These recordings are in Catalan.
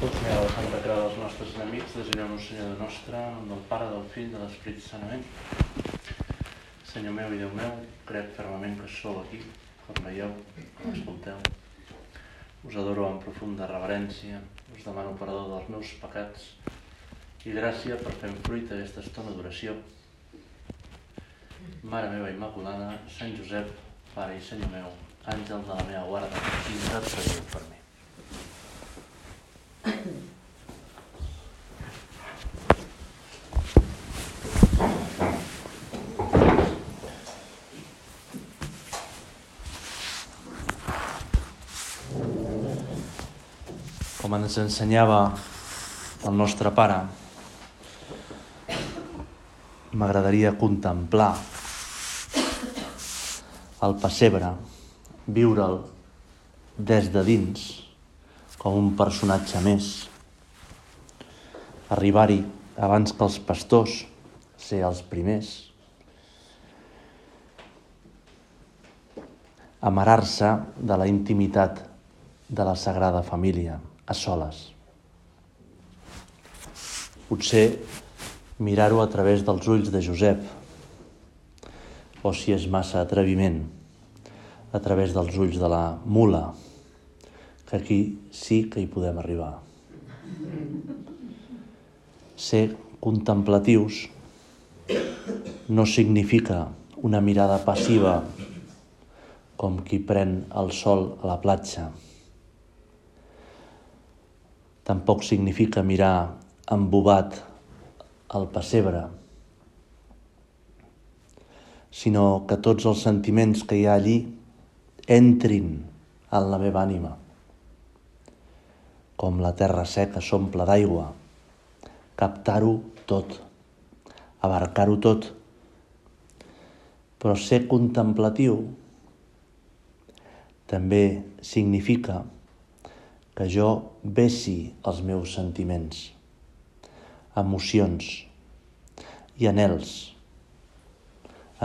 Proclameu la Santa Creu dels nostres enemics, desireu-nos, Senyor de nostre, del Pare, del Fill, de l'Esperit Sant. Amén. Senyor meu i Déu meu, crec fermament que sou aquí, com veieu, com escolteu. Us adoro amb profunda reverència, us demano perdó dels meus pecats i gràcia per fer fruit aquesta estona d'oració. Mare meva Immaculada, Sant Josep, Pare i Senyor meu, àngel de la meva guarda, intercediu per mi. Com ens ensenyava el nostre pare, m'agradaria contemplar el pessebre, viure'l des de dins, com un personatge més. Arribar-hi abans que els pastors, ser els primers. Amarar-se de la intimitat de la Sagrada Família, a soles. Potser mirar-ho a través dels ulls de Josep, o si és massa atreviment, a través dels ulls de la mula, que aquí sí que hi podem arribar. Ser contemplatius no significa una mirada passiva com qui pren el sol a la platja. Tampoc significa mirar embobat al pessebre, sinó que tots els sentiments que hi ha allí entrin en la meva ànima com la terra seca s'omple d'aigua, captar-ho tot, abarcar-ho tot. Però ser contemplatiu també significa que jo bessi els meus sentiments, emocions i anels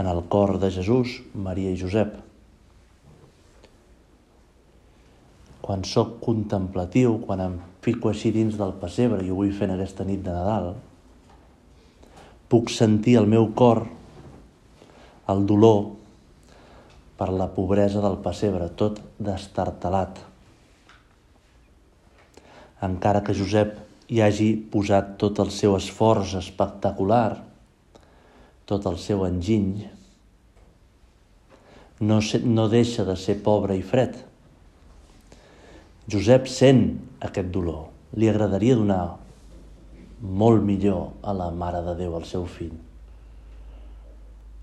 en el cor de Jesús, Maria i Josep. quan sóc contemplatiu, quan em fico així dins del pessebre i ho vull fer en aquesta nit de Nadal, puc sentir el meu cor el dolor per la pobresa del pessebre, tot destartalat. Encara que Josep hi hagi posat tot el seu esforç espectacular, tot el seu enginy, no, no deixa de ser pobre i fred. Josep sent aquest dolor. Li agradaria donar molt millor a la Mare de Déu, al seu fill,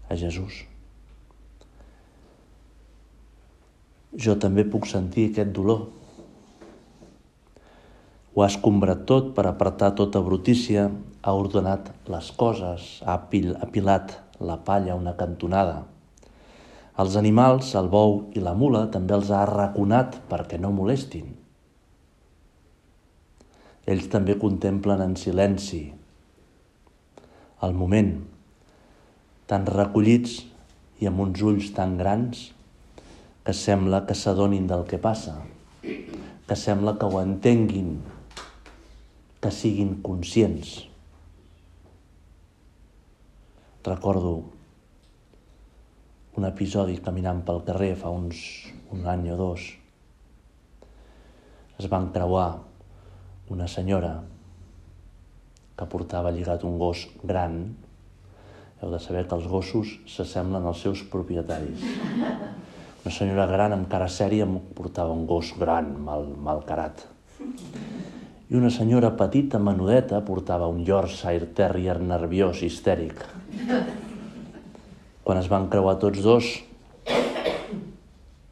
a Jesús. Jo també puc sentir aquest dolor. Ho ha escombrat tot per apartar tota brutícia, ha ordenat les coses, ha apilat la palla una cantonada. Els animals, el bou i la mula, també els ha arraconat perquè no molestin. Ells també contemplen en silenci el moment, tan recollits i amb uns ulls tan grans que sembla que s'adonin del que passa, que sembla que ho entenguin, que siguin conscients. Recordo un episodi caminant pel carrer fa uns un any o dos. Es van creuar una senyora que portava lligat un gos gran. Heu de saber que els gossos s'assemblen als seus propietaris. Una senyora gran amb cara sèria portava un gos gran, mal, mal carat. I una senyora petita, menudeta, portava un Yorkshire Terrier nerviós, histèric. Quan es van creuar tots dos,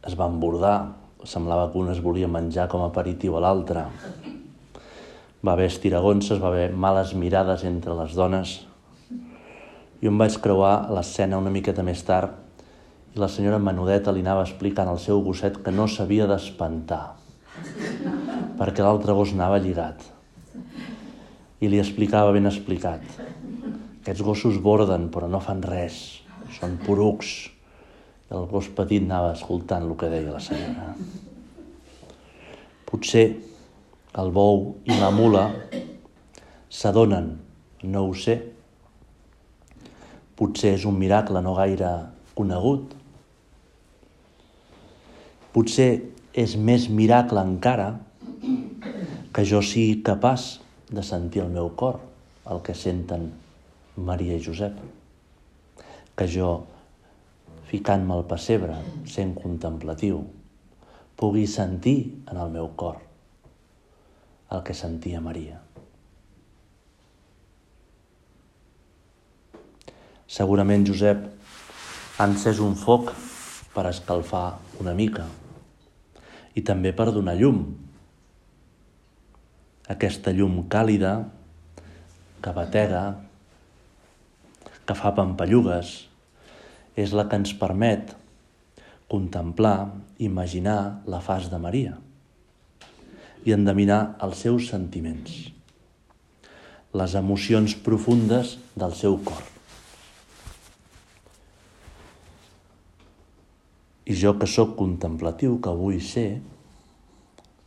es van bordar. Semblava que un es volia menjar com a aperitiu a l'altre. Va haver estiragonses, va haver males mirades entre les dones. I em vaig creuar l'escena una miqueta més tard i la senyora Menudeta li anava explicant al seu gosset que no s'havia d'espantar perquè l'altre gos anava lligat. I li explicava ben explicat. Aquests gossos borden però no fan res són porucs. I el gos petit anava escoltant el que deia la senyora. Potser el bou i la mula s'adonen, no ho sé. Potser és un miracle no gaire conegut. Potser és més miracle encara que jo sigui capaç de sentir el meu cor, el que senten Maria i Josep. Que jo, ficant-me al pessebre, sent contemplatiu, pugui sentir en el meu cor el que sentia Maria. Segurament Josep ha encès un foc per escalfar una mica i també per donar llum. Aquesta llum càlida que batega, que fa pampallugues, és la que ens permet contemplar, imaginar la faç de Maria i endeminar els seus sentiments, les emocions profundes del seu cor. I jo que sóc contemplatiu, que vull ser,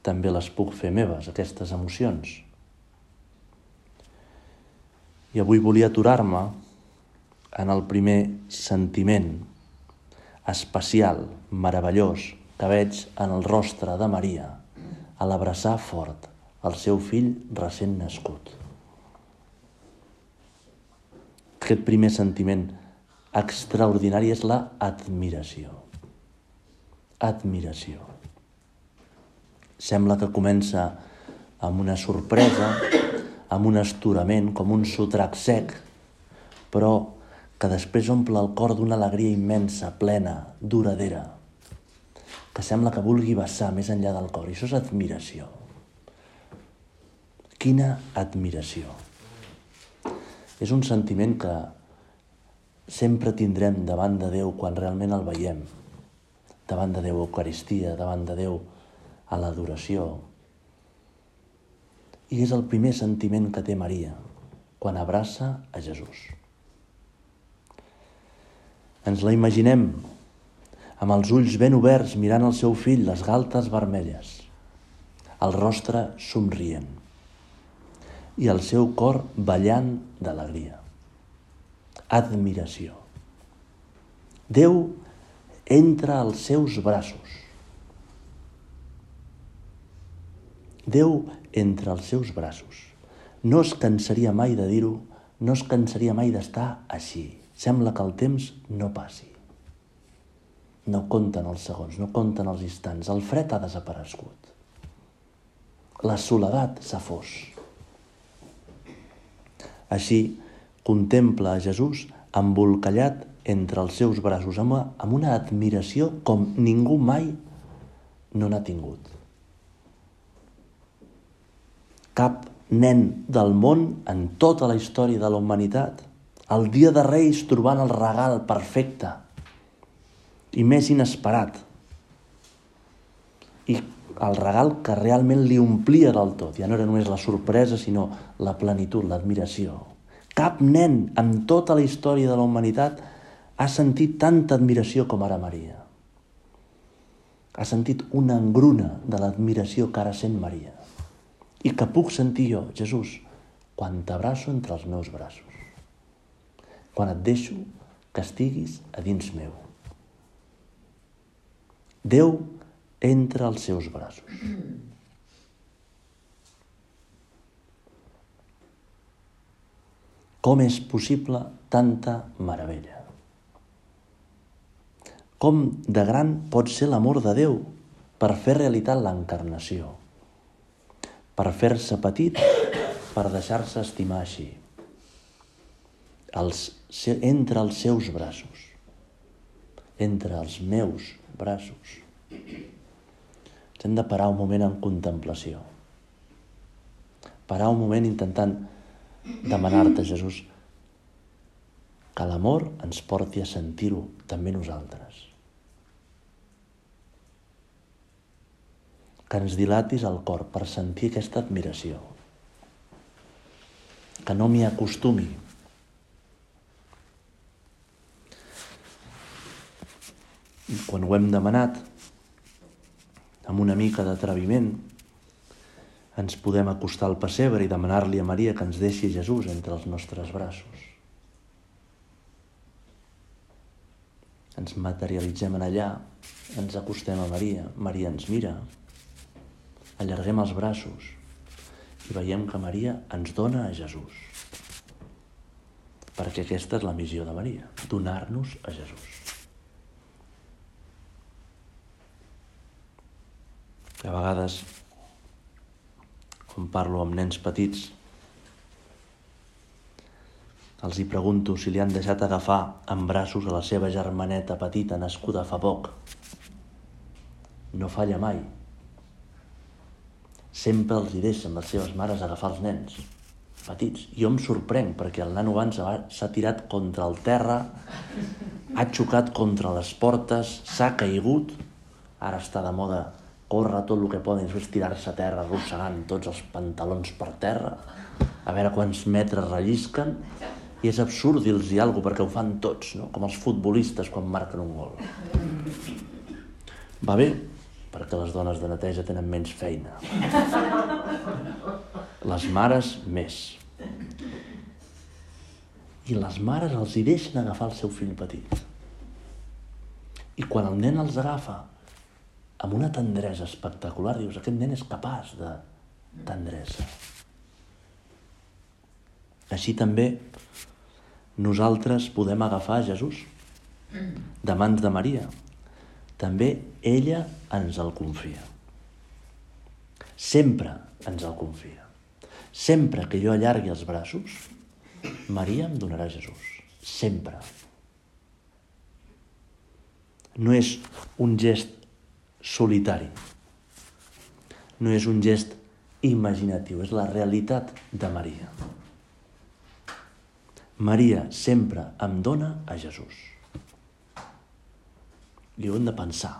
també les puc fer meves, aquestes emocions. I avui volia aturar-me en el primer sentiment especial, meravellós, que veig en el rostre de Maria, a l'abraçar fort el seu fill recent nascut. Aquest primer sentiment extraordinari és la admiració. Admiració. Sembla que comença amb una sorpresa, amb un esturament, com un sotrac sec, però que després omple el cor d'una alegria immensa, plena, duradera, que sembla que vulgui vessar més enllà del cor. I això és admiració. Quina admiració. És un sentiment que sempre tindrem davant de Déu quan realment el veiem. Davant de Déu Eucaristia, davant de Déu a l'adoració. I és el primer sentiment que té Maria quan abraça a Jesús. Ens la imaginem amb els ulls ben oberts mirant el seu fill, les galtes vermelles, el rostre somrient i el seu cor ballant d'alegria. Admiració. Déu entra als seus braços. Déu entra als seus braços. No es cansaria mai de dir-ho, no es cansaria mai d'estar així. Sembla que el temps no passi. No compten els segons, no compten els instants. El fred ha desaparegut. La soledat s'ha fos. Així contempla a Jesús embolcallat entre els seus braços amb una admiració com ningú mai no n'ha tingut. Cap nen del món en tota la història de la humanitat, el dia de Reis trobant el regal perfecte, i més inesperat. I el regal que realment li omplia del tot. Ja no era només la sorpresa, sinó la plenitud, l'admiració. Cap nen en tota la història de la humanitat ha sentit tanta admiració com ara Maria. Ha sentit una engruna de l'admiració que ara sent Maria. I que puc sentir jo, Jesús, quan t'abraço entre els meus braços. Quan et deixo que estiguis a dins meu. Déu entra als seus braços. Com és possible tanta meravella? Com de gran pot ser l'amor de Déu per fer realitat l'encarnació, per fer-se petit, per deixar-se estimar així, els, entre els seus braços, entre els meus braços. Ens hem de parar un moment en contemplació. Parar un moment intentant demanar-te, Jesús, que l'amor ens porti a sentir-ho també nosaltres. Que ens dilatis el cor per sentir aquesta admiració. Que no m'hi acostumi, I quan ho hem demanat, amb una mica d'atreviment, ens podem acostar al pessebre i demanar-li a Maria que ens deixi Jesús entre els nostres braços. Ens materialitzem en allà, ens acostem a Maria, Maria ens mira, allarguem els braços i veiem que Maria ens dona a Jesús. Perquè aquesta és la missió de Maria, donar-nos a Jesús. A vegades quan parlo amb nens petits, els hi pregunto si li han deixat agafar en braços a la seva germaneta petita nascuda fa poc. No falla mai. Sempre els hi deixen les seves mares agafar els nens petits. Jo em sorprenc perquè el nano abans s'ha tirat contra el terra, ha xocat contra les portes, s'ha caigut, ara està de moda córrer tot el que poden, després tirar-se a terra arrossegant tots els pantalons per terra, a veure quants metres rellisquen, i és absurd dir-los alguna perquè ho fan tots, no? com els futbolistes quan marquen un gol. Va bé, perquè les dones de neteja tenen menys feina. Les mares, més. I les mares els hi deixen agafar el seu fill petit. I quan el nen els agafa, amb una tendresa espectacular. Dius, aquest nen és capaç de tendresa. Així també nosaltres podem agafar Jesús de mans de Maria. També ella ens el confia. Sempre ens el confia. Sempre que jo allargui els braços, Maria em donarà Jesús. Sempre. No és un gest solitari. No és un gest imaginatiu, és la realitat de Maria. Maria sempre em dona a Jesús. I ho hem de pensar.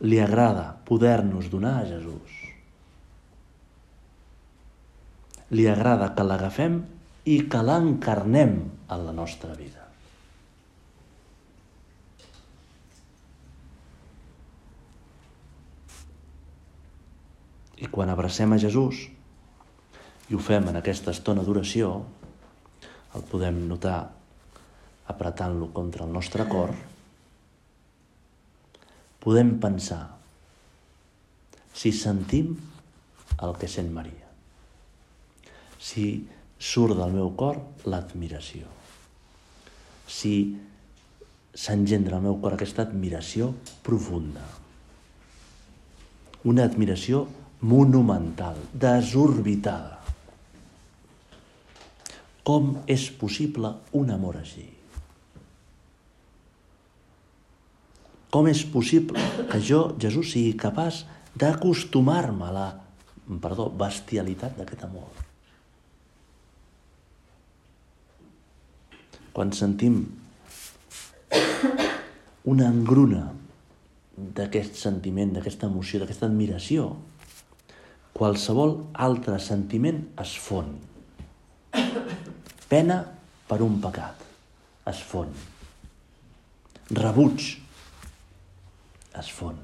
Li agrada poder-nos donar a Jesús. Li agrada que l'agafem i que l'encarnem en la nostra vida. I quan abracem a Jesús i ho fem en aquesta estona d'oració, el podem notar apretant-lo contra el nostre cor, podem pensar si sentim el que sent Maria, si surt del meu cor l'admiració, si s'engendra al meu cor aquesta admiració profunda, una admiració monumental, desorbitada. Com és possible un amor així? Com és possible que jo, Jesús, sigui capaç d'acostumar-me a la perdó, bestialitat d'aquest amor? Quan sentim una engruna d'aquest sentiment, d'aquesta emoció, d'aquesta admiració, qualsevol altre sentiment es fon. Pena per un pecat es fon. Rebuig es fon.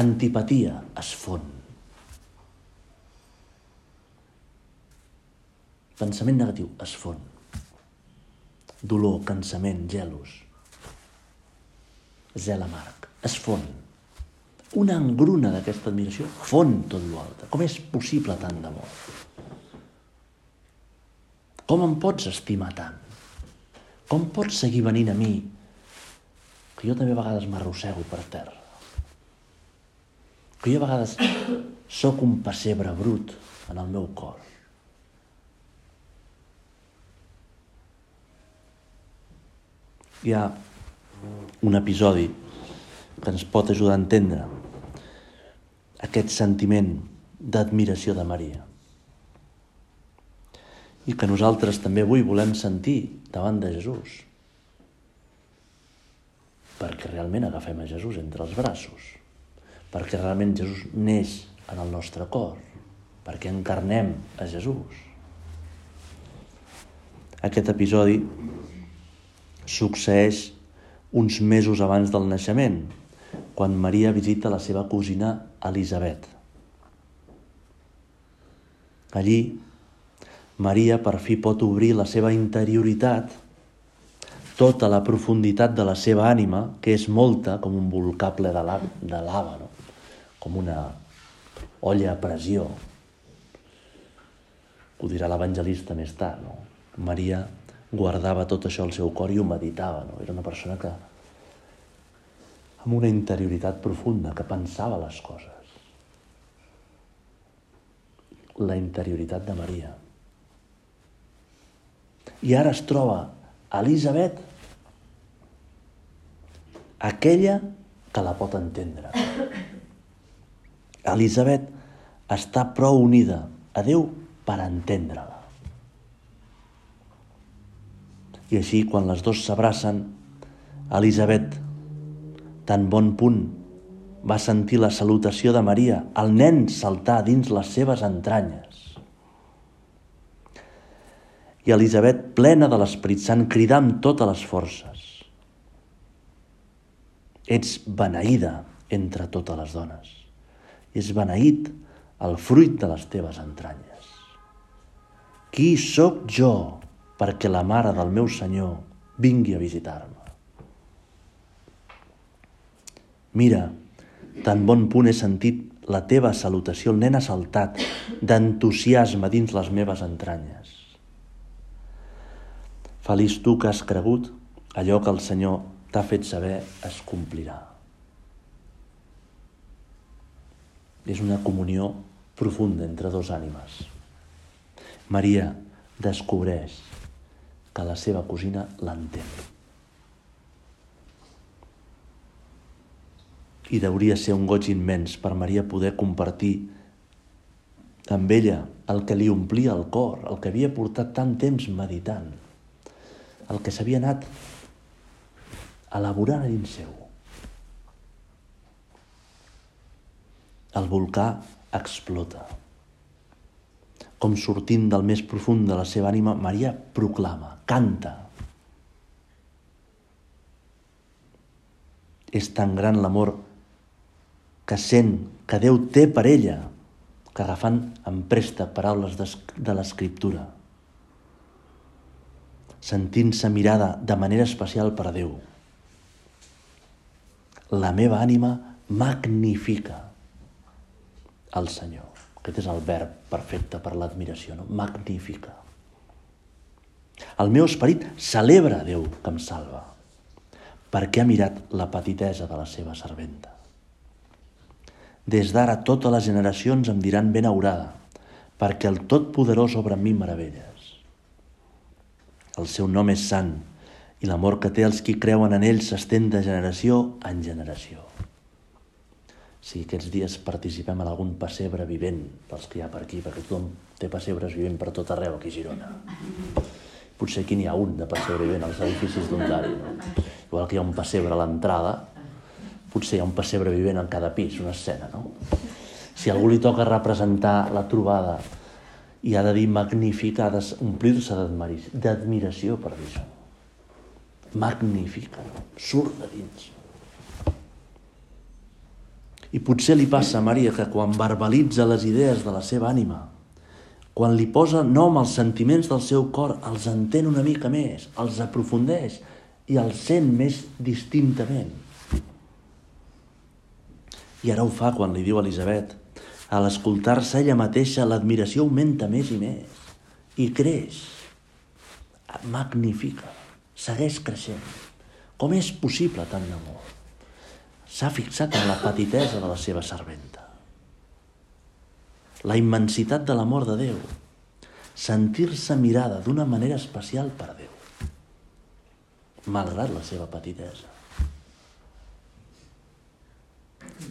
Antipatia es fon. Pensament negatiu es fon. Dolor, cansament, gelos, zel amarg, es fon una engruna d'aquesta admiració fon tot l'altre. Com és possible tant d'amor? Com em pots estimar tant? Com pots seguir venint a mi? Que jo també a vegades m'arrossego per terra. Que jo a vegades sóc un pessebre brut en el meu cor. Hi ha un episodi que ens pot ajudar a entendre aquest sentiment d'admiració de Maria. I que nosaltres també avui volem sentir davant de Jesús. Perquè realment agafem a Jesús entre els braços. Perquè realment Jesús neix en el nostre cor. Perquè encarnem a Jesús. Aquest episodi succeeix uns mesos abans del naixement, quan Maria visita la seva cosina Elisabet. Allí, Maria per fi pot obrir la seva interioritat, tota la profunditat de la seva ànima, que és molta, com un volcà ple de lava, de lava no? com una olla a pressió. Ho dirà l'evangelista més tard. No? Maria guardava tot això al seu cor i ho meditava. No? Era una persona que amb una interioritat profunda, que pensava les coses. La interioritat de Maria. I ara es troba Elisabet, aquella que la pot entendre. Elisabet està prou unida a Déu per entendre-la. I així, quan les dues s'abracen, Elisabet, tan bon punt, va sentir la salutació de Maria, el nen saltar dins les seves entranyes. I Elisabet, plena de l'Esperit Sant, cridar amb totes les forces. Ets beneïda entre totes les dones. És beneït el fruit de les teves entranyes. Qui sóc jo perquè la mare del meu Senyor vingui a visitar-me. Mira, tan bon punt he sentit la teva salutació, el nen ha saltat d'entusiasme dins les meves entranyes. Feliç tu que has cregut, allò que el Senyor t'ha fet saber es complirà. És una comunió profunda entre dos ànimes. Maria descobreix que la seva cosina l'entén. I hauria ser un goig immens per Maria poder compartir amb ella el que li omplia el cor, el que havia portat tant temps meditant, el que s'havia anat elaborant a dins seu. El volcà explota com sortint del més profund de la seva ànima, Maria proclama, canta. És tan gran l'amor que sent que Déu té per ella, que agafant en presta paraules de l'escriptura, sentint-se mirada de manera especial per Déu. La meva ànima magnifica el Senyor. Aquest és el verb perfecte per l'admiració, no? magnífica. El meu esperit celebra Déu que em salva, perquè ha mirat la petitesa de la seva serventa. Des d'ara totes les generacions em diran ben aurada, perquè el Totpoderós en mi meravelles. El seu nom és sant, i l'amor que té els qui creuen en ell s'estén de generació en generació si aquests dies participem en algun pessebre vivent dels que hi ha per aquí, perquè tothom té pessebres vivent per tot arreu aquí a Girona. Potser aquí n'hi ha un de pessebre vivent als edificis d'Ondari. No? Igual que hi ha un pessebre a l'entrada, potser hi ha un pessebre vivent en cada pis, una escena, no? Si algú li toca representar la trobada i ha de dir magnífica, ha d'omplir-se d'admiració per dir això. Magnífica, surt de dins. I potser li passa a Maria que quan verbalitza les idees de la seva ànima, quan li posa nom als sentiments del seu cor, els entén una mica més, els aprofundeix i els sent més distintament. I ara ho fa quan li diu a Elisabet, a l'escoltar-se ella mateixa, l'admiració augmenta més i més i creix, magnifica, segueix creixent. Com és possible tant amor? s'ha fixat en la petitesa de la seva serventa. La immensitat de l'amor de Déu. Sentir-se mirada d'una manera especial per Déu, malgrat la seva petitesa.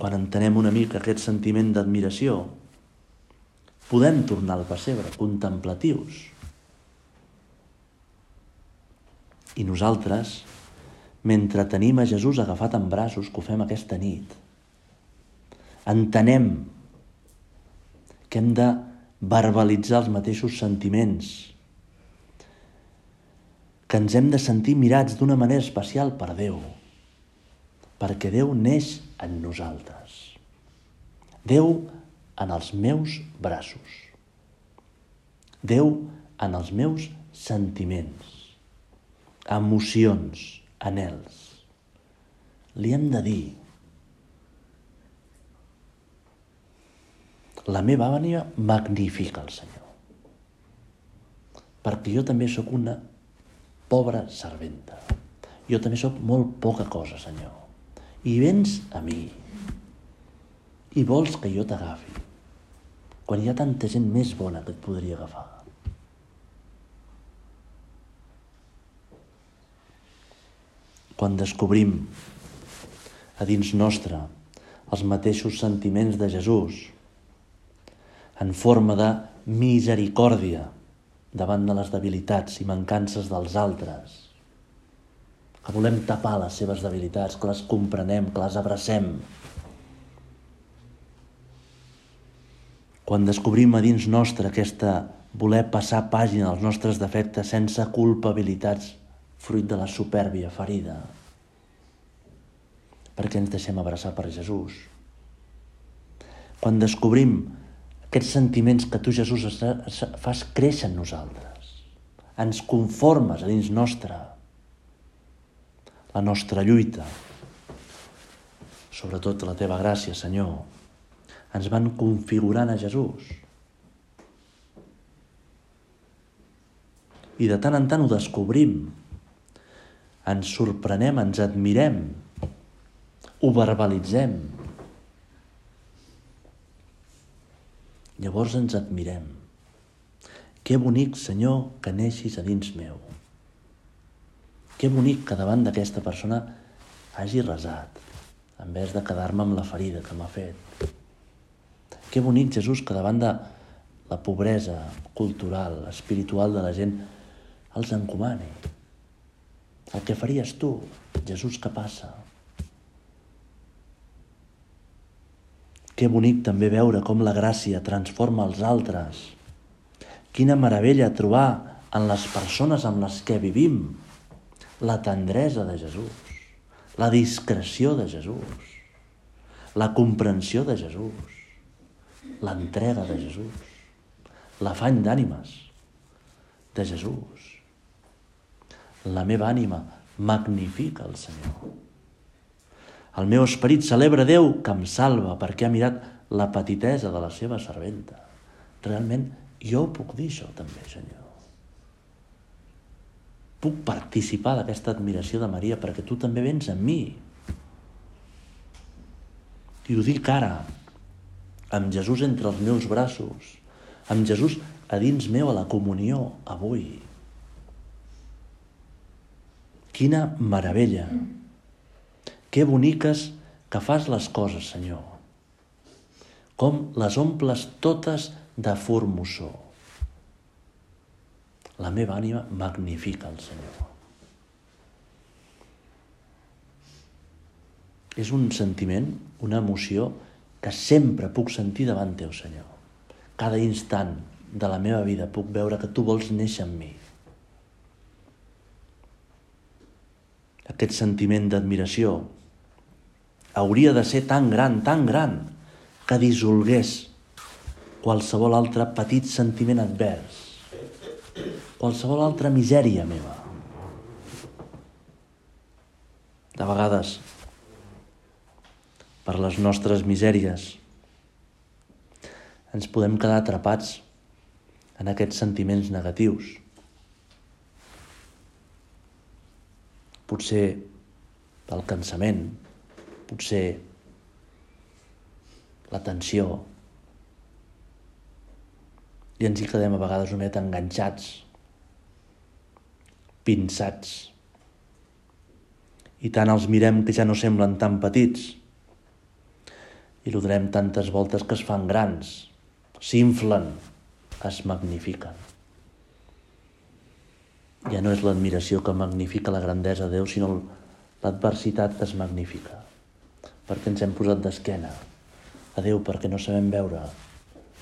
Quan entenem una mica aquest sentiment d'admiració, podem tornar al pessebre contemplatius. I nosaltres, mentre tenim a Jesús agafat en braços, que ho fem aquesta nit, entenem que hem de verbalitzar els mateixos sentiments, que ens hem de sentir mirats d'una manera especial per Déu, perquè Déu neix en nosaltres. Déu en els meus braços. Déu en els meus sentiments, emocions, anels. Li hem de dir, la meva ànima magnifica el Senyor. Perquè jo també sóc una pobra serventa. Jo també sóc molt poca cosa, Senyor. I vens a mi. I vols que jo t'agafi. Quan hi ha tanta gent més bona que et podria agafar. Quan descobrim a dins nostre els mateixos sentiments de Jesús en forma de misericòrdia davant de les debilitats i mancances dels altres, que volem tapar les seves debilitats, que les comprenem, que les abracem. Quan descobrim a dins nostre aquesta voler passar pàgina als nostres defectes sense culpabilitats fruit de la supèrbia ferida, perquè ens deixem abraçar per Jesús. Quan descobrim aquests sentiments que tu, Jesús, fas créixer en nosaltres, ens conformes a dins nostre, la nostra lluita, sobretot la teva gràcia, Senyor, ens van configurant a Jesús. I de tant en tant ho descobrim, ens sorprenem, ens admirem, ho verbalitzem. Llavors ens admirem. Que bonic, Senyor, que neixis a dins meu. Que bonic que davant d'aquesta persona hagi resat, en vez de quedar-me amb la ferida que m'ha fet. Que bonic, Jesús, que davant de la pobresa cultural, espiritual de la gent, els encomani. El que faries tu, Jesús, que passa? Que bonic també veure com la gràcia transforma els altres. Quina meravella trobar en les persones amb les que vivim la tendresa de Jesús, la discreció de Jesús, la comprensió de Jesús, l'entrega de Jesús, l'afany d'ànimes de Jesús. La meva ànima magnifica el Senyor. El meu esperit celebra Déu que em salva perquè ha mirat la petitesa de la seva serventa. Realment, jo puc dir això també, Senyor. Puc participar d'aquesta admiració de Maria perquè tu també vens amb mi. I ho dic ara, amb Jesús entre els meus braços, amb Jesús a dins meu a la comunió avui. Quina meravella! Que boniques que fas les coses, Senyor. Com les omples totes de formosor. La meva ànima magnifica el Senyor. És un sentiment, una emoció que sempre puc sentir davant teu, Senyor. Cada instant de la meva vida puc veure que tu vols néixer en mi. Aquest sentiment d'admiració, hauria de ser tan gran, tan gran, que dissolgués qualsevol altre petit sentiment advers, qualsevol altra misèria meva. De vegades, per les nostres misèries, ens podem quedar atrapats en aquests sentiments negatius. Potser pel cansament, potser la tensió i ens hi quedem a vegades una mica enganxats, pinçats. I tant els mirem que ja no semblen tan petits i lo donem tantes voltes que es fan grans, s'inflen, es magnifiquen. Ja no és l'admiració que magnifica la grandesa de Déu, sinó l'adversitat que es magnifica perquè ens hem posat d'esquena. A Déu perquè no sabem veure.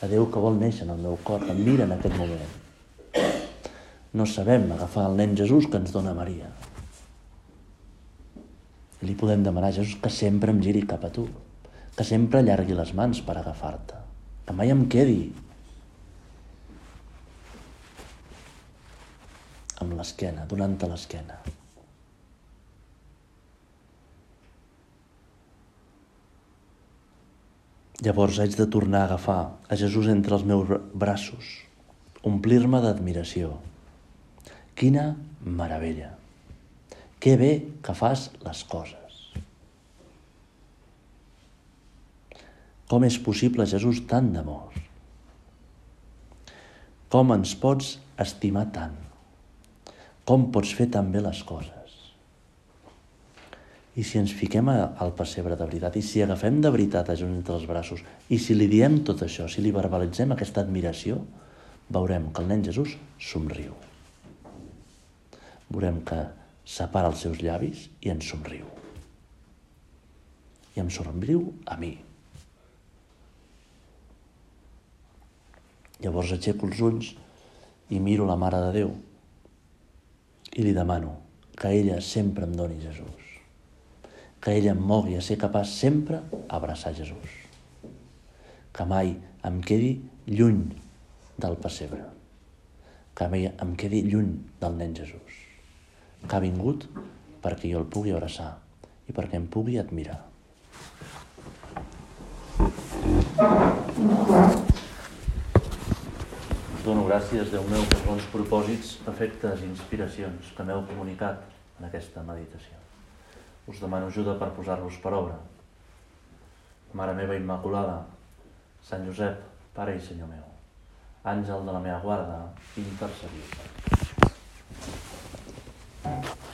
A Déu que vol néixer en el meu cor, em mira en aquest moment. No sabem agafar el nen Jesús que ens dona Maria. I li podem demanar a Jesús que sempre em giri cap a tu, que sempre allargui les mans per agafar-te, que mai em quedi amb l'esquena, donant-te l'esquena. Llavors haig de tornar a agafar a Jesús entre els meus braços, omplir-me d'admiració. Quina meravella! Que bé que fas les coses. Com és possible, Jesús, tant d'amor? Com ens pots estimar tant? Com pots fer tan bé les coses? I si ens fiquem al pessebre de veritat, i si agafem de veritat a Jesús entre els braços, i si li diem tot això, si li verbalitzem aquesta admiració, veurem que el nen Jesús somriu. Veurem que separa els seus llavis i ens somriu. I em somriu a mi. Llavors aixeco els ulls i miro la Mare de Déu i li demano que ella sempre em doni Jesús que ella em mogui a ser capaç sempre abraçar Jesús. Que mai em quedi lluny del pessebre. Que mai em quedi lluny del nen Jesús. Que ha vingut perquè jo el pugui abraçar i perquè em pugui admirar. Dono gràcies, Déu meu, per bons propòsits, efectes i inspiracions que m'heu comunicat en aquesta meditació us demano ajuda per posar-los per obra. Mare meva Immaculada, Sant Josep, Pare i Senyor meu, àngel de la meva guarda, intercediu per. Thank you.